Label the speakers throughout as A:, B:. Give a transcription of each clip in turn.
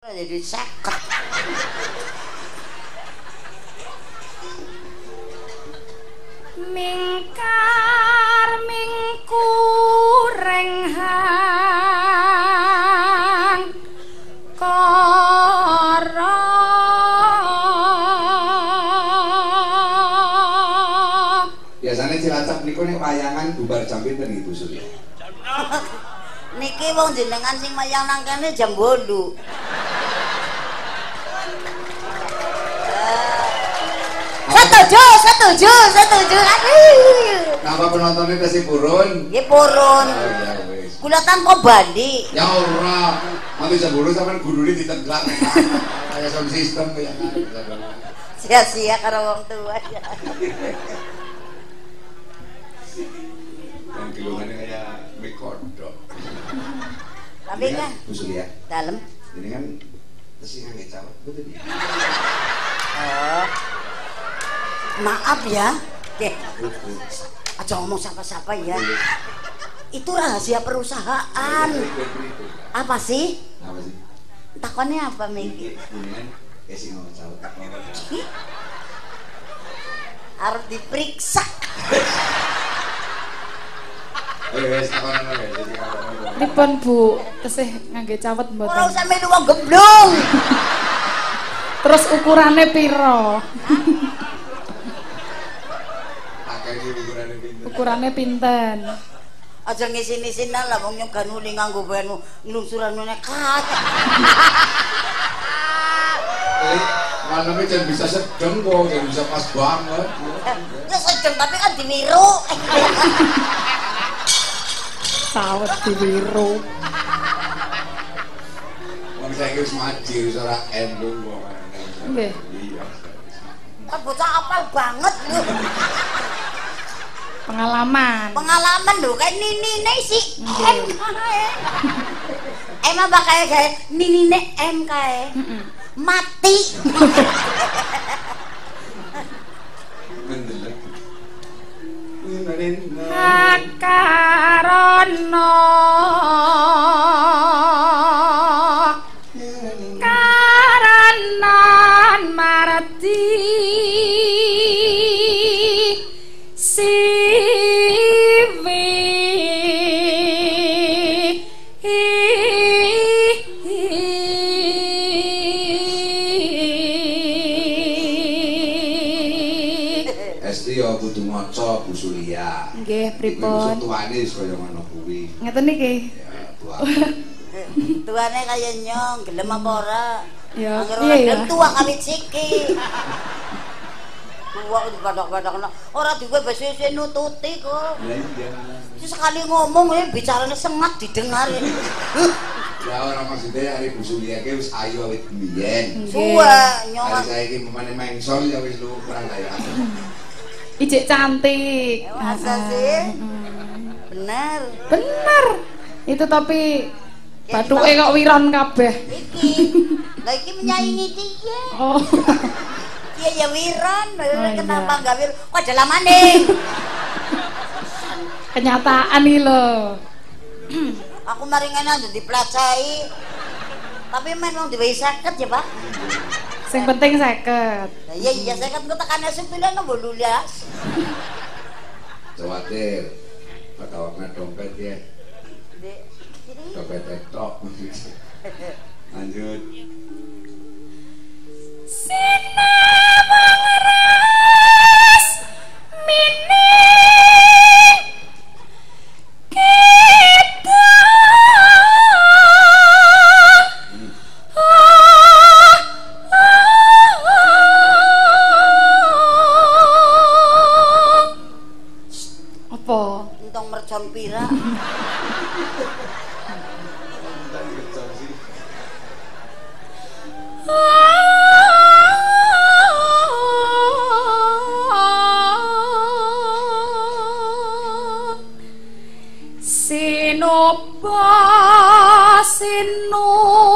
A: jadi seket
B: mingkar mingkureng hang kara.
C: Biasanya Cilacap niku nek wayangan bubar jam pinten Ibu Surya?
A: niki wong jenengan sing mayang nang kene jam 8 setuju setuju setuju aduh
C: Napa penontonnya kasih purun?
A: ya purun
C: Oh ya wis.
A: kula tanpa bandi
C: Ya ora. Mati sebelum sampean gurune diteglak. Kayak sound system ya.
A: sia-sia karo wong tua ya.
C: Dan gilungannya kayak mie kodok.
A: tapi
C: Ini
A: kan
C: Bu
A: dalam
C: ini kan tesi ngangge cawet betul ya?
A: Maaf ya. Deh, aja ngomong siapa-siapa ya. Itu rahasia perusahaan. Apa sih?
C: Apa sih?
A: takonnya apa Miki
C: cawet.
A: harus diperiksa.
C: Eh kalau
B: Pripun Bu. Tesih ngangge cawet
A: ora
B: mboten
A: usah melu wong gemblung
B: terus ukurannya piro
C: ukurannya
B: pinten
A: aja ngisin-isinan lah wong nyogan uli nganggo benu nglungsuran nekat
C: Eh, maneme jangan bisa sedeng kok, jangan bisa pas banget.
A: ya sedeng tapi kan dimiru
B: cawet diwiru
C: Wong saya wis maju wis ora endung kok.
B: Nggih.
C: Iya.
A: kan bocah apal banget lho
B: pengalaman.
A: Pengalaman lho kayak nini nih sih em kae. Em apa kayak kayak nini nih em kae mati.
C: Mendelek. Esti ya kudu maca Bu Surya.
B: Nggih, pripun?
C: tuane wis kaya ngono kuwi.
B: ngeten niki
C: Ya, tua.
A: tuane kayak nyong gelem apa ora
B: Ya, iya,
A: tua kawit siki tua di badak-badak ora diwe besi nututi kok
C: Lah iya.
A: Sekali ngomong ya bicaranya sengat didengar ya.
C: Ya ora maksudnya hari Bu Surya ki wis ayu awit biyen.
A: Suwe
C: Hari
A: nyong.
C: saiki pemane mengsol ya wis lu kurang layak.
B: ijek cantik
A: Ya, masa
B: Ah,
A: sih?
B: mm.
A: Bener.
B: bener itu tapi batuke kok wiron kabeh
A: Iki. Lah iki menyaingi dia.
B: oh
A: Dia ya wiron.
B: iya.
A: Kenapa enggak wir? Kok dalam maning?
B: kenyataan nih lo
A: Aku maringan aja dipelacai. Tapi main wong diwehi seket ya, Pak.
B: Sing penting seket
A: Lah iya iya seket ku tekan sembilan nomor lulas.
C: Khawatir. Pakawakna dompet ya. Dompet TikTok. Lanjut.
B: Sinamangras pira
A: Sinopa Sinopa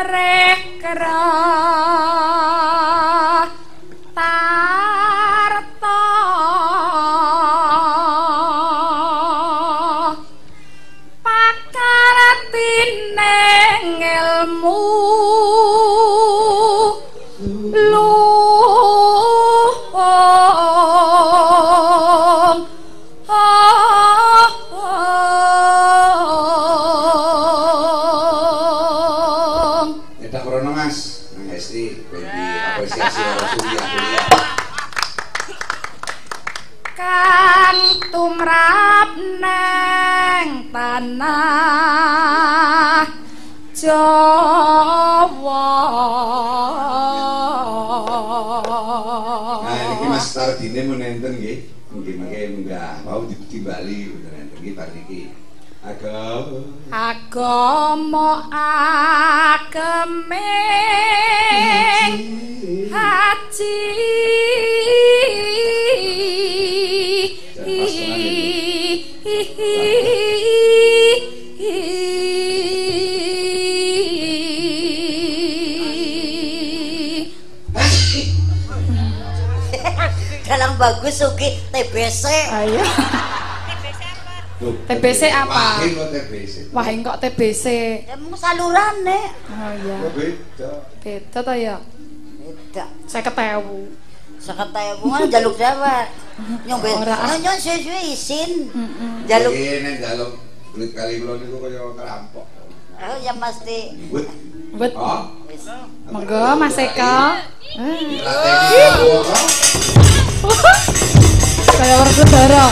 A: Perek
B: Kang tumrap nang tanah Jawa
C: Nah, ini Mas Tardine mau nenten nggih. Nggih mangke munggah mau ditimbali bener nenten nggih bar niki. Agam
B: Agama ageme haji
A: Dalang bagus Suki TBC.
B: Ayo. TBC apa?
C: Wahing kok TBC.
B: Wah, kok TBC.
A: Emang salurane.
B: Oh iya.
C: Beda.
B: Beda ya.
A: Beda.
B: Saya ketewu.
A: Sekata bunga jaluk dapat. Nyombe.
B: Ora.
A: Ono nyon sesuai isin.
B: Heeh.
A: Jaluk.
C: Ini jaluk kulit kali kula niku kaya kerampok.
A: Oh ya mesti.
C: Wet.
B: Bet.
C: Oh.
B: Monggo Mas Eka. Eh.
C: Apa?
B: Kayak orang saudara.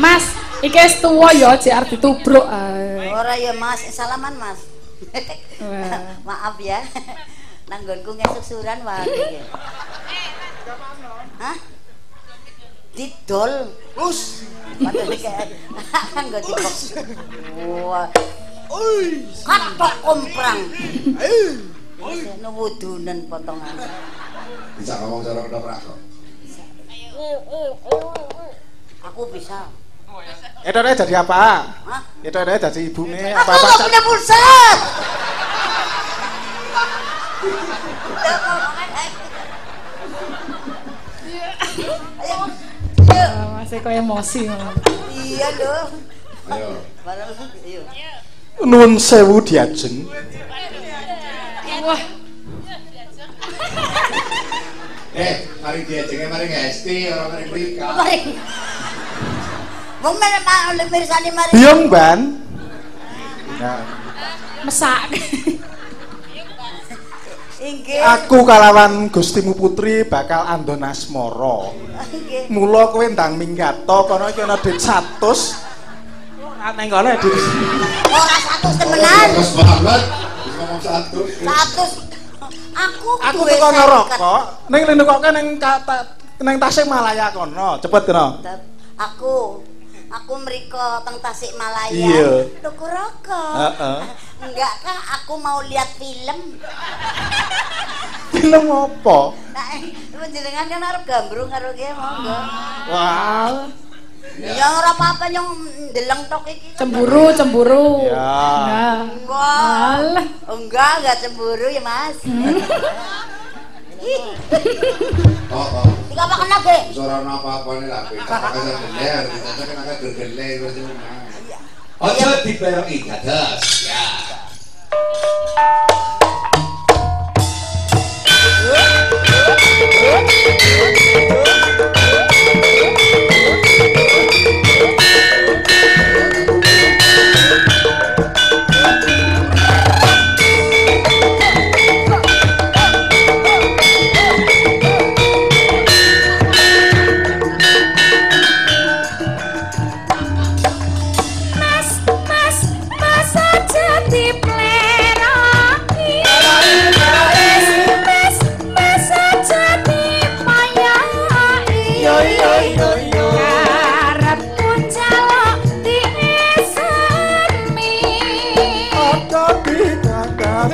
B: Mas, iki wis tuwa ya, JR ditubruk. ae.
A: Ora ya Mas, salaman Mas. Maaf ya. Nanggonku ngesusuran wae iki. Hah? Didol.
C: Us.
A: Padahal kayak nggo dipok. Wah. Katok komprang. Wis nuwudunen potongan.
C: Bisa ngomong cara ketoprak kok.
A: Aku bisa.
D: Itu dia jadi apa?
A: Hah?
D: Itu dia jadi ibunya
A: Aku
D: apa-apa.
A: nggak punya pulsa. Ayo. Ayo.
B: Ah, Mas Eka emosi malah.
A: Iya loh.
C: Ayo.
A: Ayo.
D: Nun sewu diajeng.
B: Wah,
C: Eh, mari diajenge mari ngesti ora mari.
A: Mari. Wong men mak oleh mirsani mari.
D: Biung ban. Nah,
B: mesak.
A: Inggih.
D: aku kalawan Gustimu Putri bakal andon asmara.
A: Inggih.
D: Mula kowe ndang minggato kono iki ana dit 100. Neng kono dit
A: Ora satu temenan.
C: Terus banget. Wis ngomong satu.
A: Satu. Aku
D: Aku teko
A: seket.
D: rokok, ning lene kok ning kata ning Tasikmalaya kono. Cepet kono.
A: Tetep. Aku aku mriko teng Tasikmalaya.
D: Iya.
A: Tuku rokok.
D: Heeh.
A: Enggak kah aku mau lihat film.
D: Film apa?
A: Nah, jenengan kan arep gambrung karo ki monggo.
D: Wah.
A: Ya ora apa-apa yang ndeleng tok iki.
B: Cemburu, cemburu.
D: Ya.
B: Nah.
A: Enggak. Enggak, enggak cemburu ya, Mas. Ih,
C: Oh, oh.
A: Iki apa kena?
C: Wis ora ana apa-apane lak kowe. Kok iso gelek, dicocok kena
B: gelek wis menang. Aja
E: diperoki
D: gadas.